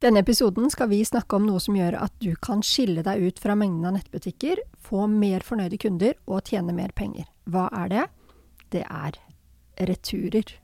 Denne episoden skal vi snakke om noe som gjør at du kan skille deg ut fra mengden av nettbutikker, få mer fornøyde kunder og tjene mer penger. Hva er det? Det er returer.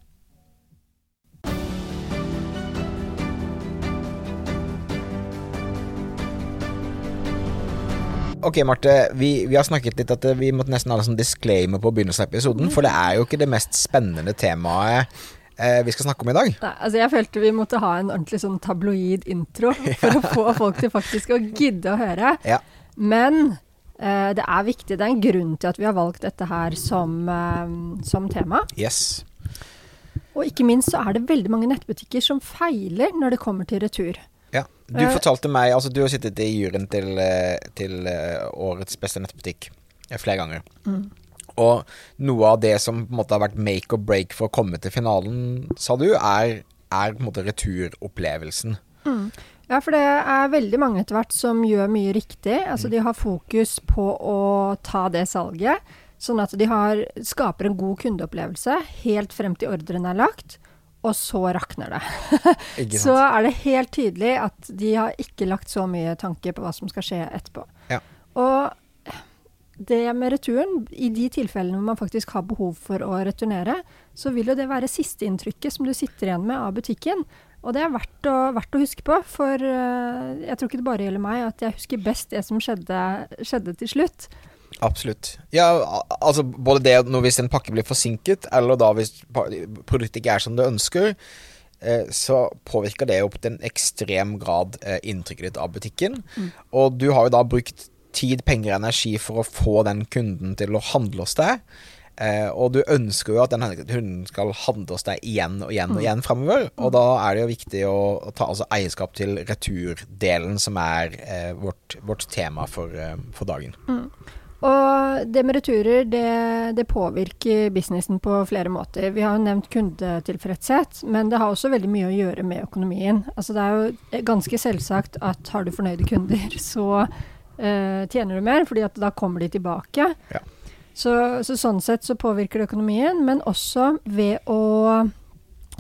Ok, Marte. Vi, vi har snakket litt at vi måtte nesten ha en sånn disclaimer på begynnelsen av episoden, for det er jo ikke det mest spennende temaet eh, vi skal snakke om i dag. Nei, altså jeg følte vi måtte ha en ordentlig sånn tabloid intro for å få folk til faktisk å gidde å høre. Ja. Men eh, det er viktig. Det er en grunn til at vi har valgt dette her som, eh, som tema. Yes. Og ikke minst så er det veldig mange nettbutikker som feiler når det kommer til retur. Ja. Du Eh. fortalte meg Altså, du har sittet i juryen til, eh, til eh, årets beste nettbutikk flere ganger. Mm. Og noe av det som på en måte har vært make or break for å komme til finalen, sa du, er, er på en måte returopplevelsen. Ja, for det er veldig mange etter hvert som gjør mye riktig. Altså de har fokus på å ta det salget, sånn at de har, skaper en god kundeopplevelse helt frem til ordren er lagt, og så rakner det. Så er det helt tydelig at de har ikke lagt så mye tanke på hva som skal skje etterpå. Ja. Og det med returen, i de tilfellene hvor man faktisk har behov for å returnere, så vil jo det være sisteinntrykket som du sitter igjen med av butikken. Og det er verdt å, verdt å huske på, for uh, jeg tror ikke det bare gjelder meg, at jeg husker best det som skjedde, skjedde til slutt. Absolutt. Ja, altså både det når hvis en pakke blir forsinket, eller da hvis produktet ikke er som du ønsker, eh, så påvirker det jo på en ekstrem grad eh, inntrykket ditt av butikken. Og du har jo da brukt tid, penger og energi for å få den kunden til å handle hos deg. Eh, og du ønsker jo at den hunden skal handle hos deg igjen og igjen og igjen framover. Og da er det jo viktig å, ta altså, eierskap til returdelen, som er eh, vårt, vårt tema for, eh, for dagen. Og det med returer, det, det påvirker businessen på flere måter. Vi har jo nevnt kundetilfredshet, men det har også veldig mye å gjøre med økonomien. Altså det er jo ganske selvsagt at har du fornøyde kunder, så eh, tjener du mer, fordi at da kommer de tilbake. Ja. Så, så sånn sett så påvirker det økonomien, men også ved å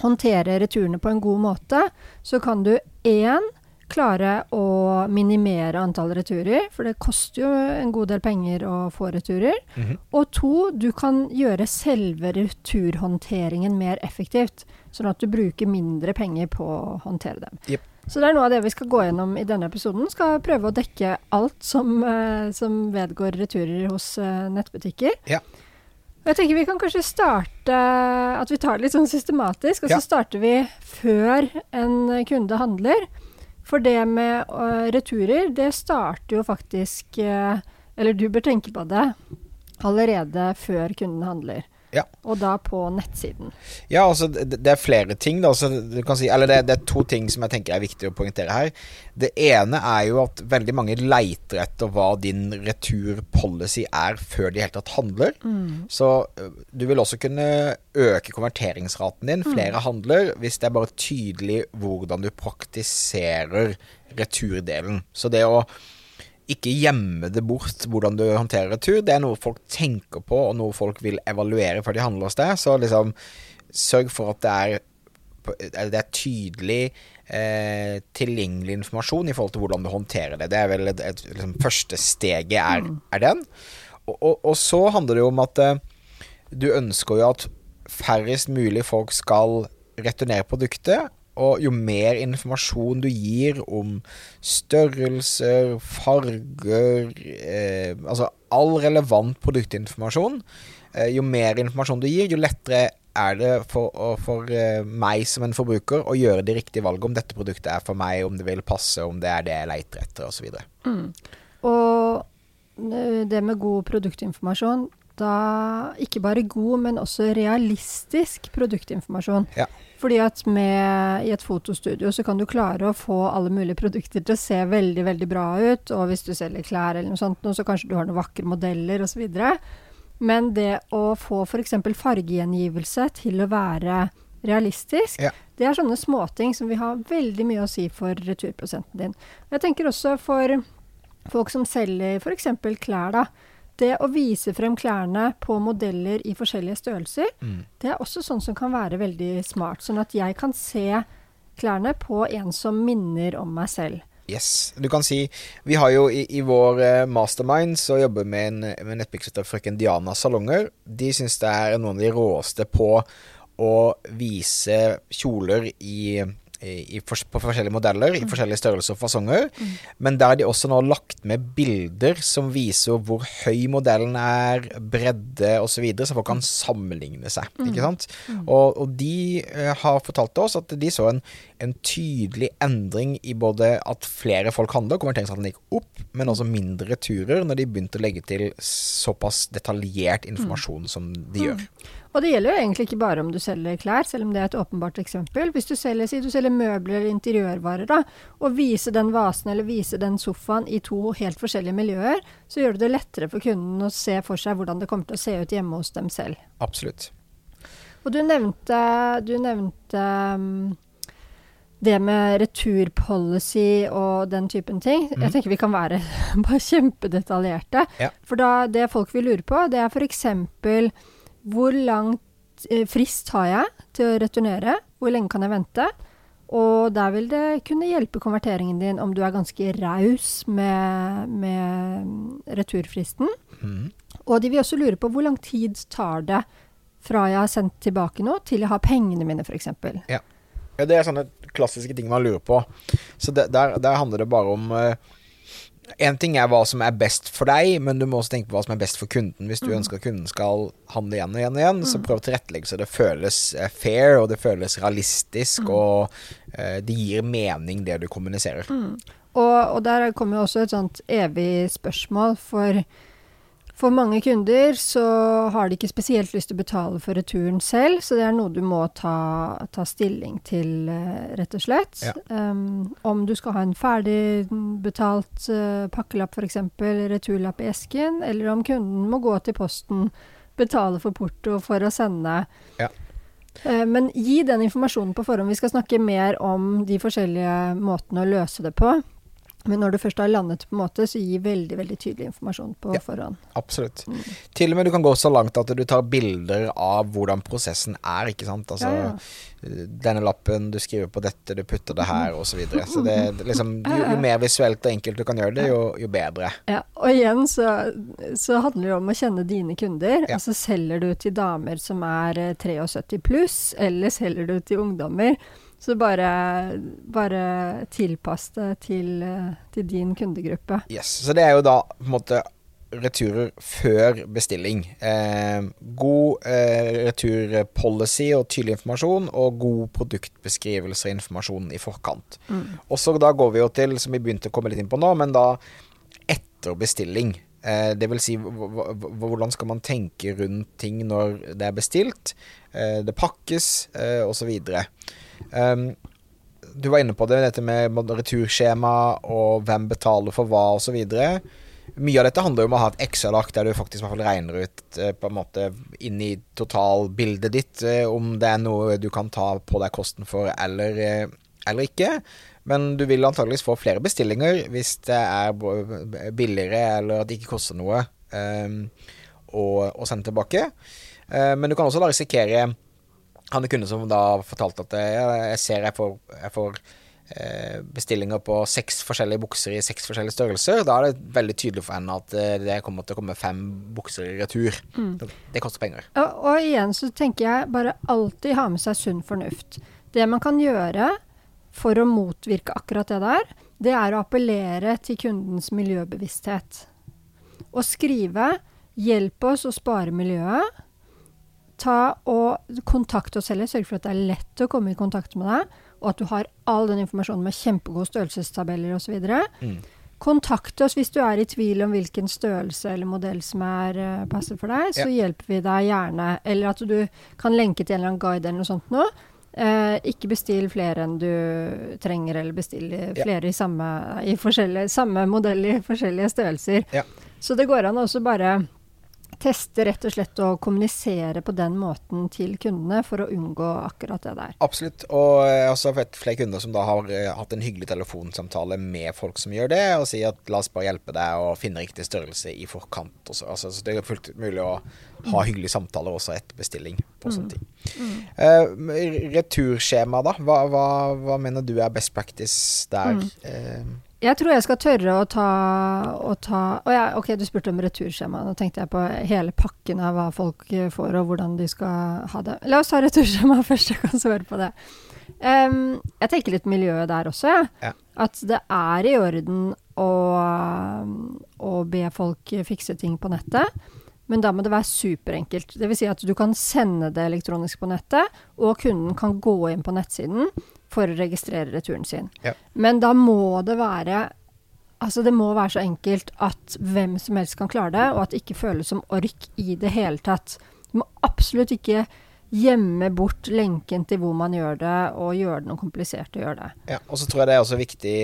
håndtere returene på en god måte, så kan du én klare å minimere antall returer, for det koster jo en god del penger å få returer. Mhm. Og to, du kan gjøre selve returhåndteringen mer effektivt, sånn at du bruker mindre penger på å håndtere dem. Jep. Så det er noe av det vi skal gå gjennom i denne episoden. Skal prøve å dekke alt som, eh, som vedgår returer hos eh, nettbutikker. Ja. Og jeg tenker vi kan kanskje starte At vi tar det litt sånn systematisk. Og Ja. så starter vi før en kunde handler. For det med returer, det starter jo faktisk Eller du bør tenke på det allerede før kunden handler. Ja. Og da på nettsiden. Ja, altså det, det er flere ting da. Så du kan si, Eller det, det er to ting som jeg tenker er viktig å poengtere her. Det ene er jo at veldig mange leiter etter hva din returpolicy er Før de helt tatt handler. Så du vil også kunne øke konverteringsraten din Flere handler Hvis det er bare tydelig hvordan du praktiserer returdelen. Så det å ikke gjemme det bort hvordan du håndterer retur. Det er noe folk tenker på, og noe folk vil evaluere før de handler hos deg. Så liksom, sørg for at det er, det er tydelig eh, tilgjengelig informasjon i forhold til hvordan du håndterer det. Det er vel et, et, liksom, første steget er, er den. Og, og, og så handler det jo om at eh, du ønsker jo at færrest mulig folk skal returnere produktet. Og jo mer informasjon du gir om størrelser, farger eh, Altså all relevant produktinformasjon, eh, jo mer informasjon du gir, jo lettere er det for, for eh, meg som en forbruker å gjøre de riktige valgene om dette produktet er for meg, om det vil passe, om det er det jeg leter etter, osv. Og øh, det med god produktinformasjon, da ikke bare god, men også realistisk produktinformasjon. Ja. Fordi at med, i et fotostudio så kan du klare å få alle mulige produkter til å se veldig, veldig bra ut. Og hvis du selger klær eller noe sånt, så kanskje du har noen vakre modeller osv. Men det å få f.eks. fargegjengivelse til å være realistisk, Ja. det er sånne småting som vil ha veldig mye å si for returprosenten din. Jeg tenker også for folk som selger f.eks. klær, da. Det å vise frem klærne på modeller i forskjellige størrelser, Mm. det er også sånn som kan være veldig smart. Sånn at jeg kan se klærne på en som minner om meg selv. Yes. Du kan si Vi har jo i, i vår uh, mastermind så jobber vi med en, med nettbyggsøster frøken Diana Salonger. De syns det er noen av de råeste på å vise kjoler i i, for, på forskjellige modeller, i mm. forskjellige størrelser og fasonger. Mm. Men der har de også nå lagt med bilder som viser hvor høy modellen er, bredde osv., så, videre, så folk kan sammenligne seg. Mm. Ikke sant? Mm. Og, og, de uh, har fortalt oss at de så en, en, tydelig endring i både at flere folk handler, konverteringsraten gikk opp, men også mindre turer når de begynte å legge til såpass detaljert informasjon mm. som de gjør. Og det gjelder jo egentlig ikke bare om du selger klær, selv om det er et åpenbart eksempel. Hvis du selger, si du selger møbler eller interiørvarer, da, og viser den vasen eller viser den sofaen i to helt forskjellige miljøer, så gjør det det lettere for kunden å se for seg hvordan det kommer til å se ut hjemme hos dem selv. Absolutt. Og du nevnte, du nevnte um, det med returpolicy og den typen ting. Mm. Jeg tenker vi kan være bare kjempedetaljerte. Ja. For da, det folk vil lure på, det er f.eks. Hvor lang eh, frist har jeg til å returnere? Hvor lenge kan jeg vente? Og der vil det kunne hjelpe konverteringen din om du er ganske raus med, med, returfristen. Mm. Og de vil også lure på hvor lang tid tar det fra jeg har sendt tilbake noe, til jeg har pengene mine, f.eks. Ja. ja. Det er sånne klassiske ting man lurer på. Så det, der, der, handler det bare om uh, en ting er hva som er best for deg, men du må også tenke på hva som er best for kunden. Hvis du mm. ønsker at kunden skal handle igjen og igjen og igjen, mm. så prøv å tilrettelegge så det føles eh, fair, og det føles realistisk, mm. og eh, det gir mening, det du kommuniserer. Mm. Og, og, der kommer jo også et sånt evig spørsmål, for for mange kunder så har de ikke spesielt lyst til å betale for returen selv, så det er noe du må ta, ta stilling til, uh, rett og slett. Ja. Um, om du skal ha en ferdigbetalt uh, pakkelapp f.eks., returlapp i esken, eller om kunden må gå til posten, betale for porto for å sende. Ja. Uh, men gi den informasjonen på forhånd. Vi skal snakke mer om de forskjellige måtene å løse det på. Men når du først har landet, på en måte, så gi veldig veldig tydelig informasjon på ja, forhånd. Absolutt. Mm. Til og med du kan gå så langt at du tar bilder av hvordan prosessen er. ikke sant? Altså, ja, ja. Denne lappen, du skriver på dette, du putter det her, osv. Så, videre. så det, liksom, jo, jo, mer visuelt og enkelt du kan gjøre det, jo, jo bedre. Ja, Og igjen så, så, handler det om å kjenne dine kunder. Altså selger du til damer som er 73 eh, pluss, eller selger du til ungdommer? Så bare, bare tilpass det til, til, din kundegruppe. Yes, Så det er jo da på en måte returer før bestilling. Eh, god eh, returpolicy og tydelig informasjon, og god produktbeskrivelse og informasjon i forkant. Mm. Og så da går vi jo til, som vi begynte å komme litt inn på nå, men da etter bestilling. Eh, det vil si, hvordan skal man tenke rundt ting når det er bestilt? Eh, det pakkes, eh, osv. Um, du var inne på det, dette med returskjema og hvem betaler for hva osv. Mye av dette handler om å ha et Excel-ark der du faktisk regner ut eh, på en måte inn i totalbildet ditt eh, om det er noe du kan ta på deg kosten for eller, eh, eller ikke. Men du vil antageligvis få flere bestillinger hvis det er billigere eller at det ikke koster noe um, å, å, sende tilbake. Uh, men du kan også da risikere han er kunde som da fortalte at eh, jeg ser jeg får, jeg får eh, bestillinger på seks forskjellige bukser i seks forskjellige størrelser. Da er det veldig tydelig for henne at eh, det kommer til å komme fem bukser i retur. Mm. Det koster penger. Og, og, igjen så tenker jeg bare alltid ha med seg sunn fornuft. Det man kan gjøre for å motvirke akkurat det der, det er å appellere til kundens miljøbevissthet. Å skrive 'hjelp oss å spare miljøet' ta og kontakt oss heller. Sørg for at det er lett å komme i kontakt med deg, og at du har all den informasjonen med kjempegode størrelsestabeller osv. Mm. Kontakt oss hvis du er i tvil om hvilken størrelse eller modell som er uh, passer for deg. Så ja. hjelper vi deg gjerne. Eller at du kan lenke til en eller annen guide eller noe sånt noe. Uh, ikke bestill flere enn du trenger, eller bestill flere ja. i, samme, i samme modell i forskjellige størrelser. Ja. Så det går an å også bare teste rett og slett å kommunisere på den måten til kundene for å unngå akkurat det der. Absolutt. Og jeg har også fått flere kunder som da har uh, hatt en hyggelig telefonsamtale med folk som gjør det, og sier at la oss bare hjelpe deg å finne riktig størrelse i forkant. Også. Altså, så det er fullt mulig å ha hyggelige samtaler også etter bestilling på sånne ting. Mm. Uh, returskjema, da. Hva, hva, hva, mener du er best practice der? Mm. Uh, jeg tror jeg skal tørre å ta, å ta å ja, Ok, du spurte om returskjema. Nå tenkte jeg på hele pakken av hva folk eh, får, og hvordan de skal ha det. La oss ta returskjema først, jeg kan svare på det. Um, jeg tenker litt miljøet der også, ja. ja. At det er i orden å, å be folk fikse ting på nettet. Men da må det være superenkelt. Dvs. Si at du kan sende det elektronisk på nettet, og kunden kan gå inn på nettsiden for å registrere returen sin. Ja. Men da må det være Altså, det må være så enkelt at hvem som helst kan klare det, og at det ikke føles som ork i det hele tatt. Du må absolutt ikke gjemme bort lenken til hvor man gjør det, og gjøre det noe komplisert å gjøre det. Ja, og så tror jeg det er også viktig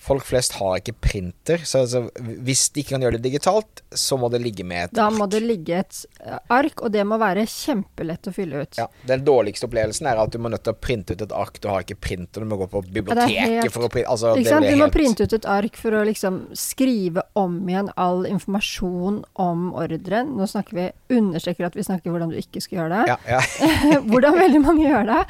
folk flest har ikke printer, så altså, hvis de ikke kan gjøre det digitalt, så må det ligge med et ark. Da må det ligge et eh, ark, og det må være kjempelett å fylle ut. Ja, Den dårligste opplevelsen er at du må nødt til å printe ut et ark. Du har ikke printer, du må gå på biblioteket helt, for å printe altså, ikke sant? Du må printe ut et ark for å liksom skrive om igjen all informasjon om ordren. Nå snakker vi understreker at vi snakker hvordan du ikke skal gjøre det. Ja, ja. hvordan veldig mange gjør det.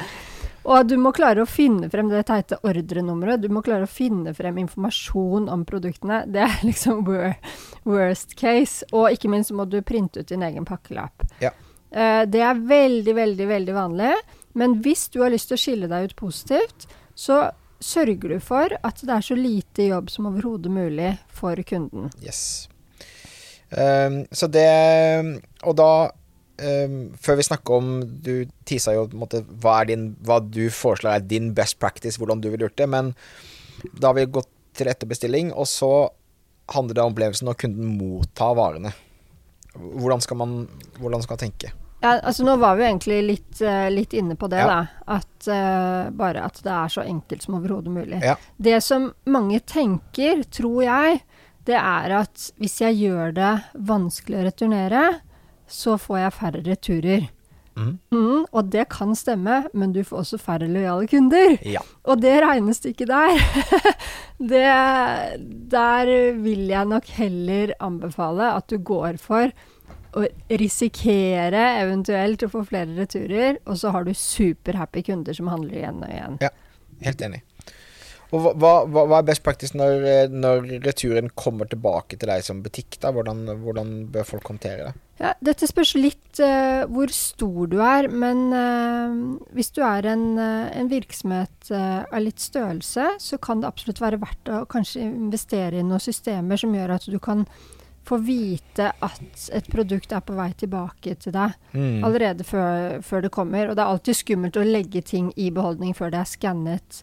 Og du må klare å finne frem det teite ordrenummeret. Du må klare å finne frem informasjon om produktene. Det er liksom worst case. Og ikke minst må du printe ut din egen pakkelapp. Ja. Uh, det er veldig, veldig, veldig vanlig. Men hvis du har lyst til å skille deg ut positivt, så sørger du for at det er så lite jobb som overhodet mulig for kunden. Yes. Um, så det Og da Um, før vi snakker om Du tisa jo måte, hva, din, hva, du foreslår er din best practice, hvordan du ville gjort det. Men da har vi gått til etterbestilling, og så handler det om opplevelsen når kunden mottar varene. Hvordan skal man, hvordan skal man tenke? Ja, altså Nå var vi egentlig litt, uh, litt inne på det, ja. da. At uh, bare at det er så enkelt som overhodet mulig. Ja. Det som mange tenker, tror jeg, det er at hvis jeg gjør det vanskelig å returnere, så får jeg færre returer. Mm. Mm, og det kan stemme, men du får også færre lojale kunder. Ja. Og det regnes det ikke der. det, der vil jeg nok heller anbefale at du går for å risikere eventuelt å få flere returer, og så har du superhappy kunder som handler igjen og igjen. Ja, helt enig. Og hva, hva, hva, er best practice når, når, returen kommer tilbake til deg som butikk? da? Hvordan, hvordan bør folk håndtere det? Ja, dette spørs litt uh, hvor stor du er, men uh, hvis du er en, uh, en virksomhet av litt størrelse, så kan det absolutt være verdt å kanskje investere i noen systemer som gjør at du kan få vite at et produkt er på vei tilbake til deg mm. allerede før, før, det kommer. Og det er alltid skummelt å legge ting i beholdning før det er skannet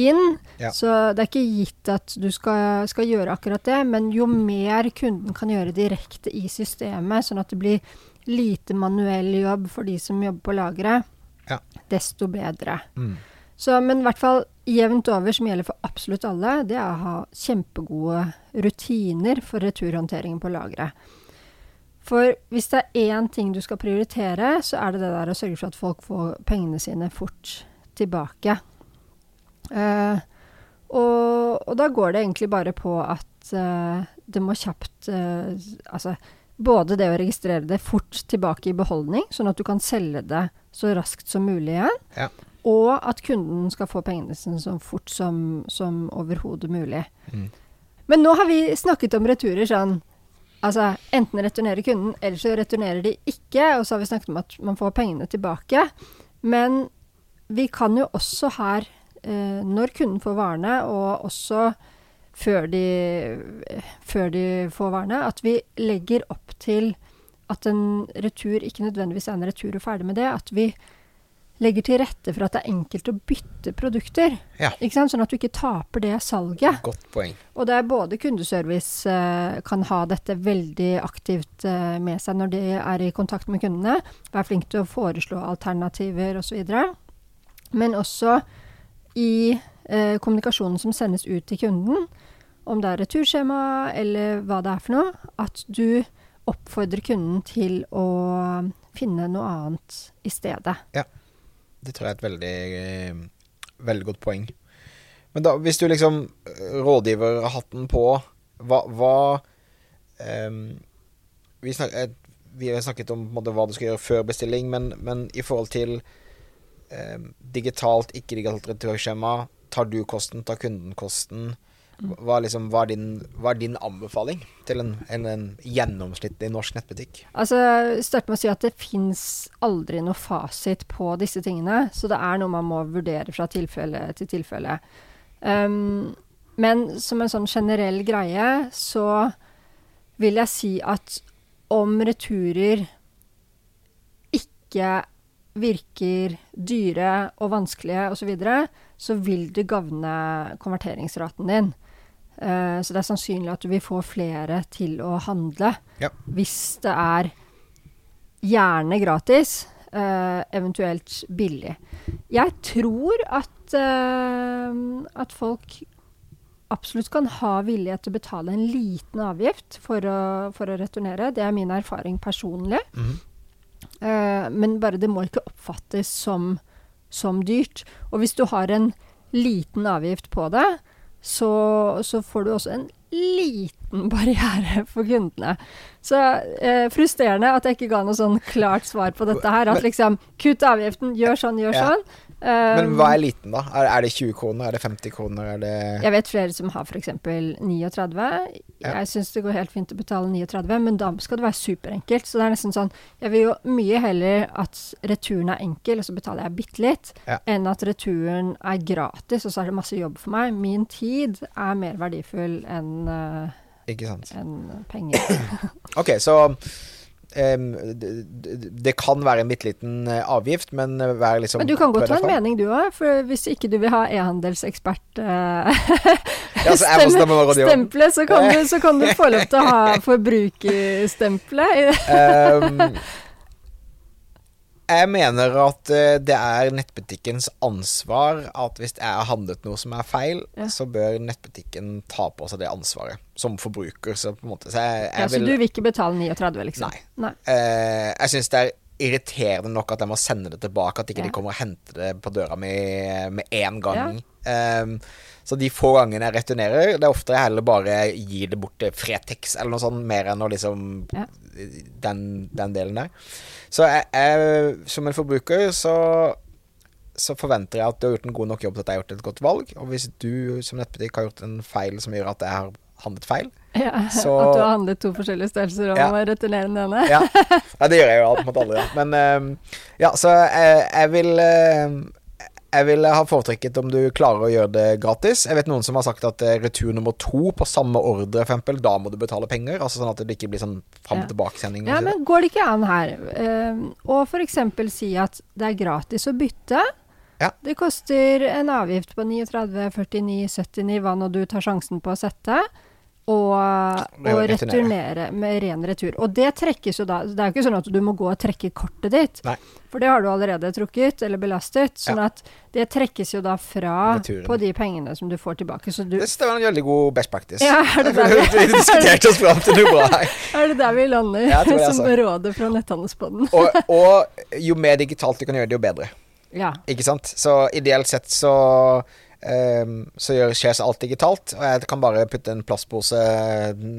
inn. Ja. Så det er ikke gitt at du skal, skal, gjøre akkurat det, men jo mer kunden kan gjøre direkte i systemet, sånn at det blir lite manuell jobb for de som jobber på lageret, ja. desto bedre. Mm. Så, men i hvert fall jevnt over, som gjelder for absolutt alle, det er å ha kjempegode rutiner for returhåndteringen på lageret. For hvis det er én ting du skal prioritere, så er det det der å sørge for at folk får pengene sine fort tilbake. Uh, og, og, da går det egentlig bare på at uh, det må kjapt uh, Altså både det å registrere det fort tilbake i beholdning, sånn at du kan selge det så raskt som mulig igjen. Ja. Og at kunden skal få pengene sine så fort som, som overhodet mulig. Mm. Men nå har vi snakket om returer sånn Altså, enten returnerer kunden, eller så returnerer de ikke. Og så har vi snakket om at man får pengene tilbake. Men vi kan jo også her når kunden får varene, og også før de, før de får varene, at vi legger opp til at en retur ikke nødvendigvis er en retur og ferdig med det. At vi legger til rette for at det er enkelt å bytte produkter. Ja. Sånn at du ikke taper det salget. Godt poeng. Og det er både kundeservice eh, kan ha dette veldig aktivt eh, med seg når de er i kontakt med kundene. Være flink til å foreslå alternativer osv. Men også i eh, kommunikasjonen som sendes ut til kunden, om det er returskjema eller hva det er for noe, at du oppfordrer kunden til å finne noe annet i stedet. Ja. Det tror jeg er et veldig, eh, veldig godt poeng. Men da, hvis du liksom eh, rådgiver hatten på, hva, hva um, vi, snak, vi har snakket om måte, hva du skal gjøre før bestilling, men, men i forhold til ehm, digitalt, ikke-digitalt returskjema, tar du kosten, tar kunden kosten? Hva, er liksom, hva, er din, hva er din anbefaling til en, en, en gjennomsnittlig norsk nettbutikk? Altså, Start med å si at det fins aldri noe fasit på disse tingene. Så det er noe man må vurdere fra tilfelle til tilfelle. Um, men som en sånn generell greie så vil jeg si at om returer ikke virker dyre og vanskelige osv., så, videre, så vil det gagne konverteringsraten din. Eh, så det er sannsynlig at du vil få flere til å handle Ja. hvis det er gjerne gratis, eh, eventuelt billig. Jeg tror at, eh, at folk absolutt kan ha villighet til å betale en liten avgift for å, for å returnere. Det er min erfaring personlig. Mhm. Eh, men bare det må ikke oppfattes som, som dyrt. Og hvis du har en liten avgift på det, så, så får du også en liten barriere for kundene. Så eh, frustrerende at jeg ikke ga noe sånn klart svar på dette her. At liksom kutt avgiften, gjør sånn, gjør sånn. Men hva er liten, da? Er, er det 20 kroner? Er det 50 kroner? Er det jeg vet flere som har f.eks. 39. Ja. Jeg syns det går helt fint å betale 39, men da skal det være superenkelt. Så det er nesten sånn Jeg vil jo mye heller at returen er enkel, og så betaler jeg bitte litt, Ja. enn at returen er gratis, og så er det masse jobb for meg. Min tid er mer verdifull enn uh, enn penger. Ok, så det, kan være en bitte liten eh, avgift, men eh, vær liksom Men du kan godt ha en mening du òg, for hvis ikke du vil ha e-handelsekspert uh, Ja, så jeg må stemme med rådgiver. stempelet, så, kan du- så kan du få lov til å ha forbrukerstempelet. Ehm, jeg mener at eh, det er nettbutikkens ansvar at hvis jeg har handlet noe som er feil, Ja. så bør nettbutikken ta på seg det ansvaret. Som forbruker, så på en måte Så jeg, jeg Ja, så vil du vil ikke betale 39, liksom? Nei. Nei. Eh, jeg syns det er irriterende nok at jeg må sende det tilbake, at ikke Ja. de kommer og henter det på døra mi med én gang. Um, så de få gangene jeg returnerer, det er ofte jeg heller bare gir det bort til Fretex eller noe sånt, mer enn å liksom Ja. Den, den delen der. Så jeg, jeg, som en forbruker så så forventer jeg at du har gjort en god nok jobb til at jeg har gjort et godt valg. Og hvis du som nettbutikk har gjort en feil som gjør at jeg har handlet feil, Ja, Så- At du har handlet to forskjellige størrelser og Ja. må returnere den ene? ja. ja, det gjør jeg jo alt mot alle, ja. Men ehm, ja, så jeg, jeg vil ehm, jeg vil ha foretrekket om du klarer å gjøre det gratis. Jeg vet noen som har sagt at eh, retur nummer to på samme ordre, for eksempel, da må du betale penger. Altså sånn at det ikke blir sånn fram tilbake-sending. Ja, men går det ikke an her å uh, f.eks. si at det er gratis å bytte? Ja. Det koster en avgift på 39, 49, 79, hva nå du tar sjansen på å sette. Og, og returnere. med ren retur. Og det trekkes jo da Det er jo ikke sånn at du må gå og trekke kortet ditt. Nei. For det har du allerede trukket eller belastet. Sånn Ja. at det trekkes jo da fra Returen. på de pengene som du får tilbake. Så du Det var en veldig god best practice. Ja, er det der vi, vi- diskuterte oss fram til noe bra her. Er det der vi lander Ja, som altså. rådet fra Netthandelspodden? Og, og jo mer digitalt du kan gjøre det, jo bedre. Ja. Ikke sant? Så ideelt sett så så gjør, skjer så alt digitalt, og jeg kan bare putte en plastpose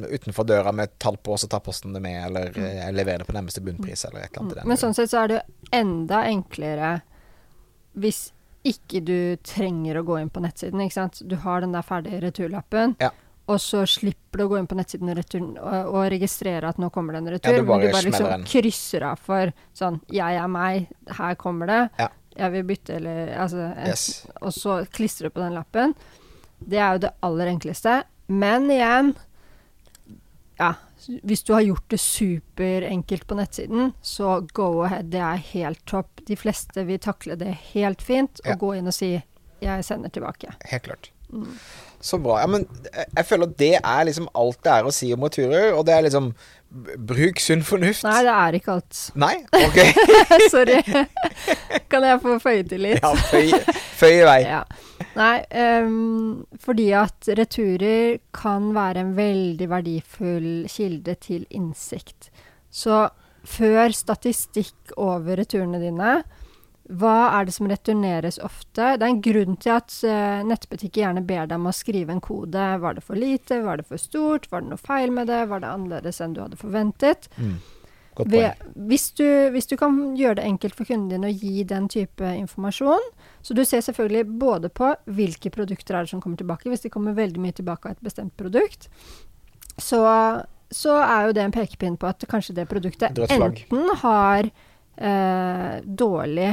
utenfor døra med et tall på, og så tar posten det med, eller eh, levere det på nærmeste bunnpris, eller et eller annet. Men sånn sett så er det jo enda enklere hvis ikke du trenger å gå inn på nettsiden, ikke sant. Du har den der ferdige returlappen, Ja. og så slipper du å gå inn på nettsiden og, retur, og, og registrere at nå kommer det en retur, Ja, du bare men du bare liksom krysser av for sånn 'Jeg er meg, her kommer det', Ja. 'Jeg vil bytte', eller altså Yes. Og så klistrer du på den lappen. Det er jo det aller enkleste. Men igjen Ja, hvis du har gjort det superenkelt på nettsiden, så go ahead. Det er helt topp. De fleste vil takle det helt fint og Ja. gå inn og si 'jeg sender tilbake'. Helt klart. Mm. Så bra. Ja, men jeg- jeg føler at det er liksom alt det er å si om returer, og det er liksom Bruk sunn fornuft. Nei, det er ikke alt. Nei? Ok. Sorry. kan jeg få føye til litt? Ja, føy, føy i vei. Ja. Nei, um, fordi at returer kan være en veldig verdifull kilde til innsikt. Så før statistikk over returene dine, hva er det som returneres ofte? Det er en grunn til at uh, nettbutikker gjerne ber deg om å skrive en kode. Var det for lite? Var det for stort? Var det noe feil med det? Var det annerledes enn du hadde forventet? Mm. Ved, hvis, du, hvis, du, kan gjøre det enkelt for kunden din å gi den type informasjon Så du ser selvfølgelig både på hvilke produkter er det som kommer tilbake. Hvis de kommer veldig mye tilbake av et bestemt produkt, så, så er jo det en pekepinn på at kanskje det produktet enten har dårlig,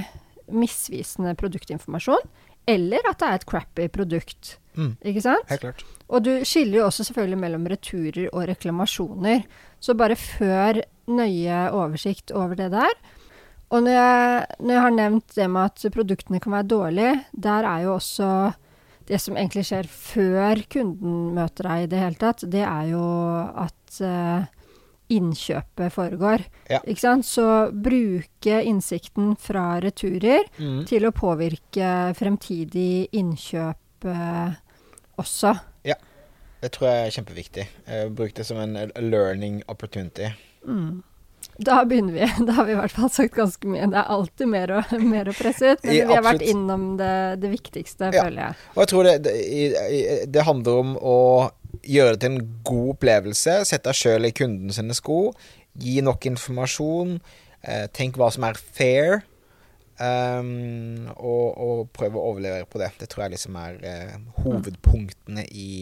misvisende produktinformasjon, eller at det er et crappy produkt. Mm. Ikke sant? Helt klart. Og du skiller jo også selvfølgelig mellom returer og reklamasjoner. Så bare før nøye oversikt over det der. Og når jeg, når jeg har nevnt det med at produktene kan være dårlige, der er jo også det som egentlig skjer før kunden møter deg i det hele tatt, det er jo at uh, innkjøpet foregår. Ja. Ikke sant? Så bruke innsikten fra returer Mm. til å påvirke fremtidig innkjøp eh, også. Det tror jeg er kjempeviktig. Eh, Bruk det som en learning opportunity. Mm. Da begynner vi. Da har vi i hvert fall sagt ganske mye. Det er alltid mer å, mer å presse ut, men vi har vært innom det, det viktigste, Ja. føler jeg. Og jeg tror det, det, det handler om å gjøre det til en god opplevelse. Sett deg sjøl i kunden sine sko. Gi nok informasjon. Eh, tenk hva som er fair. Um, og, og prøv å overlevere på det. Det tror jeg liksom er eh, hovedpunktene i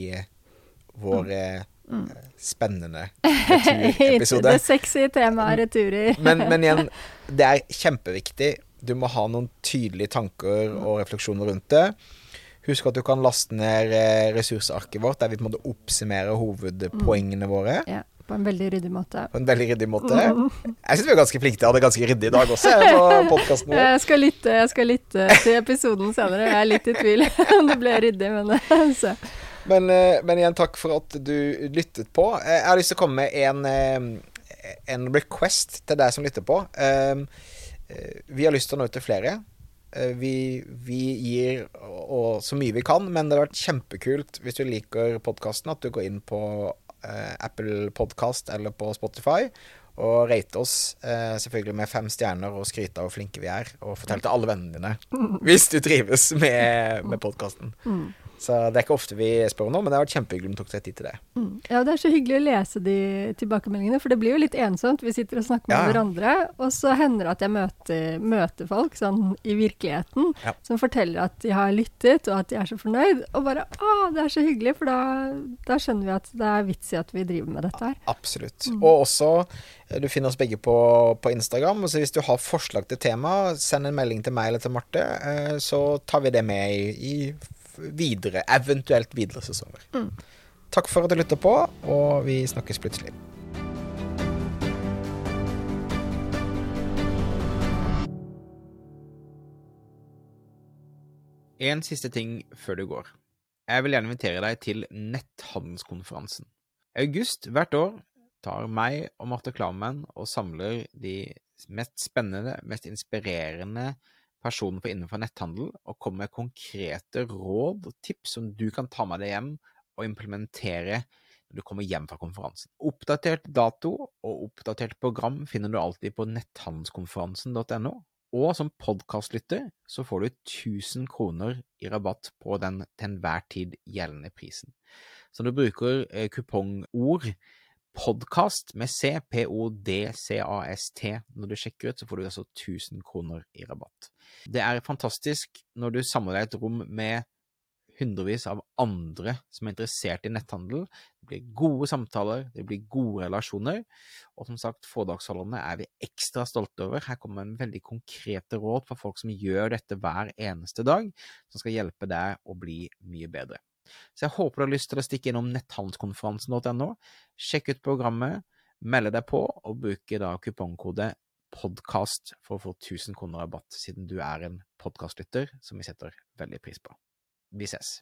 vår eh, Mm. spennende returepisode. det sexy temaet returer. Men, men igjen, det er kjempeviktig. Du må ha noen tydelige tanker og refleksjoner rundt det. Husk at du kan laste ned eh, ressursarket vårt, der vi på en måte oppsummerer hovedpoengene våre ja, på en veldig ryddig måte. på en veldig ryddig måte. Jeg syns vi er ganske flinke til å ha det ganske ryddig i dag også, på podkasten vår. Jeg skal, lytte, jeg skal lytte til episoden senere. Jeg er litt i tvil om det ble ryddig, men så. Men, eh, men igjen, takk for at du lyttet på. Eh, Jeg har lyst til å komme med en, en request til deg som lytter på. Vi har lyst til å nå ut til flere. Eh, Vi, vi gir og, så mye vi kan, men det har vært kjempekult hvis du liker podkasten, at du går inn på eh, Apple Podcast eller på Spotify. Og rate oss, eh, selvfølgelig med fem stjerner, og skryte av hvor flinke vi er. Og fortell til alle vennene dine hvis du trives med, med podkasten. Mm. Så det er ikke ofte vi spør om noe, men det har vært kjempehyggelig om du tok deg tid til det. Mm. Ja, det er så hyggelig å lese de tilbakemeldingene, for det blir jo litt ensomt. Vi sitter og snakker med Ja, hverandre, og så hender det at jeg møter, møter folk sånn i virkeligheten Ja. som forteller at de har lyttet, og at de er så fornøyd. Og bare Å, det er så hyggelig, for da, da skjønner vi at det er vits i at vi driver med dette her. Absolutt. Og også, eh, du finner oss begge på, på Instagram. Så hvis du har forslag til tema, send en melding til meg eller til Marte, eh, så tar vi det med i, i videre, eventuelt videre sesonger. Mm. Takk for at du lytter på, og vi snakkes plutselig. En siste ting før du går. Jeg vil gjerne invitere deg til netthandelskonferansen. I august hvert år tar meg og Marte Klammen og samler de mest spennende, mest inspirerende personene på innenfor netthandel, og kommer med konkrete råd og tips som du kan ta med deg hjem og implementere når du kommer hjem fra konferansen. Oppdatert dato og oppdatert program finner du alltid på netthandelskonferansen.no. Og som podkastlytter så får du 1000 kroner i rabatt på den til enhver tid gjeldende prisen. Så når du bruker eh, kupongord podkast med C, P-O-D-C-A-S-T, når du sjekker ut, så får du altså 1000 kroner i rabatt. Det er fantastisk når du samler deg et rom med hundrevis av andre som er interessert i netthandel. Det blir gode samtaler, det blir gode relasjoner, og som sagt, foredragsholderne er vi ekstra stolte over. Her kommer en veldig konkrete råd for folk som gjør dette hver eneste dag, som skal hjelpe deg å bli mye bedre. Så jeg håper du har lyst til å stikke innom netthandelskonferansen.no, sjekk ut programmet, melde deg på, og bruke da kupongkode podcast for å få 1000 kroner rabatt, siden du er en podkastlytter som vi setter veldig pris på. Vi ses.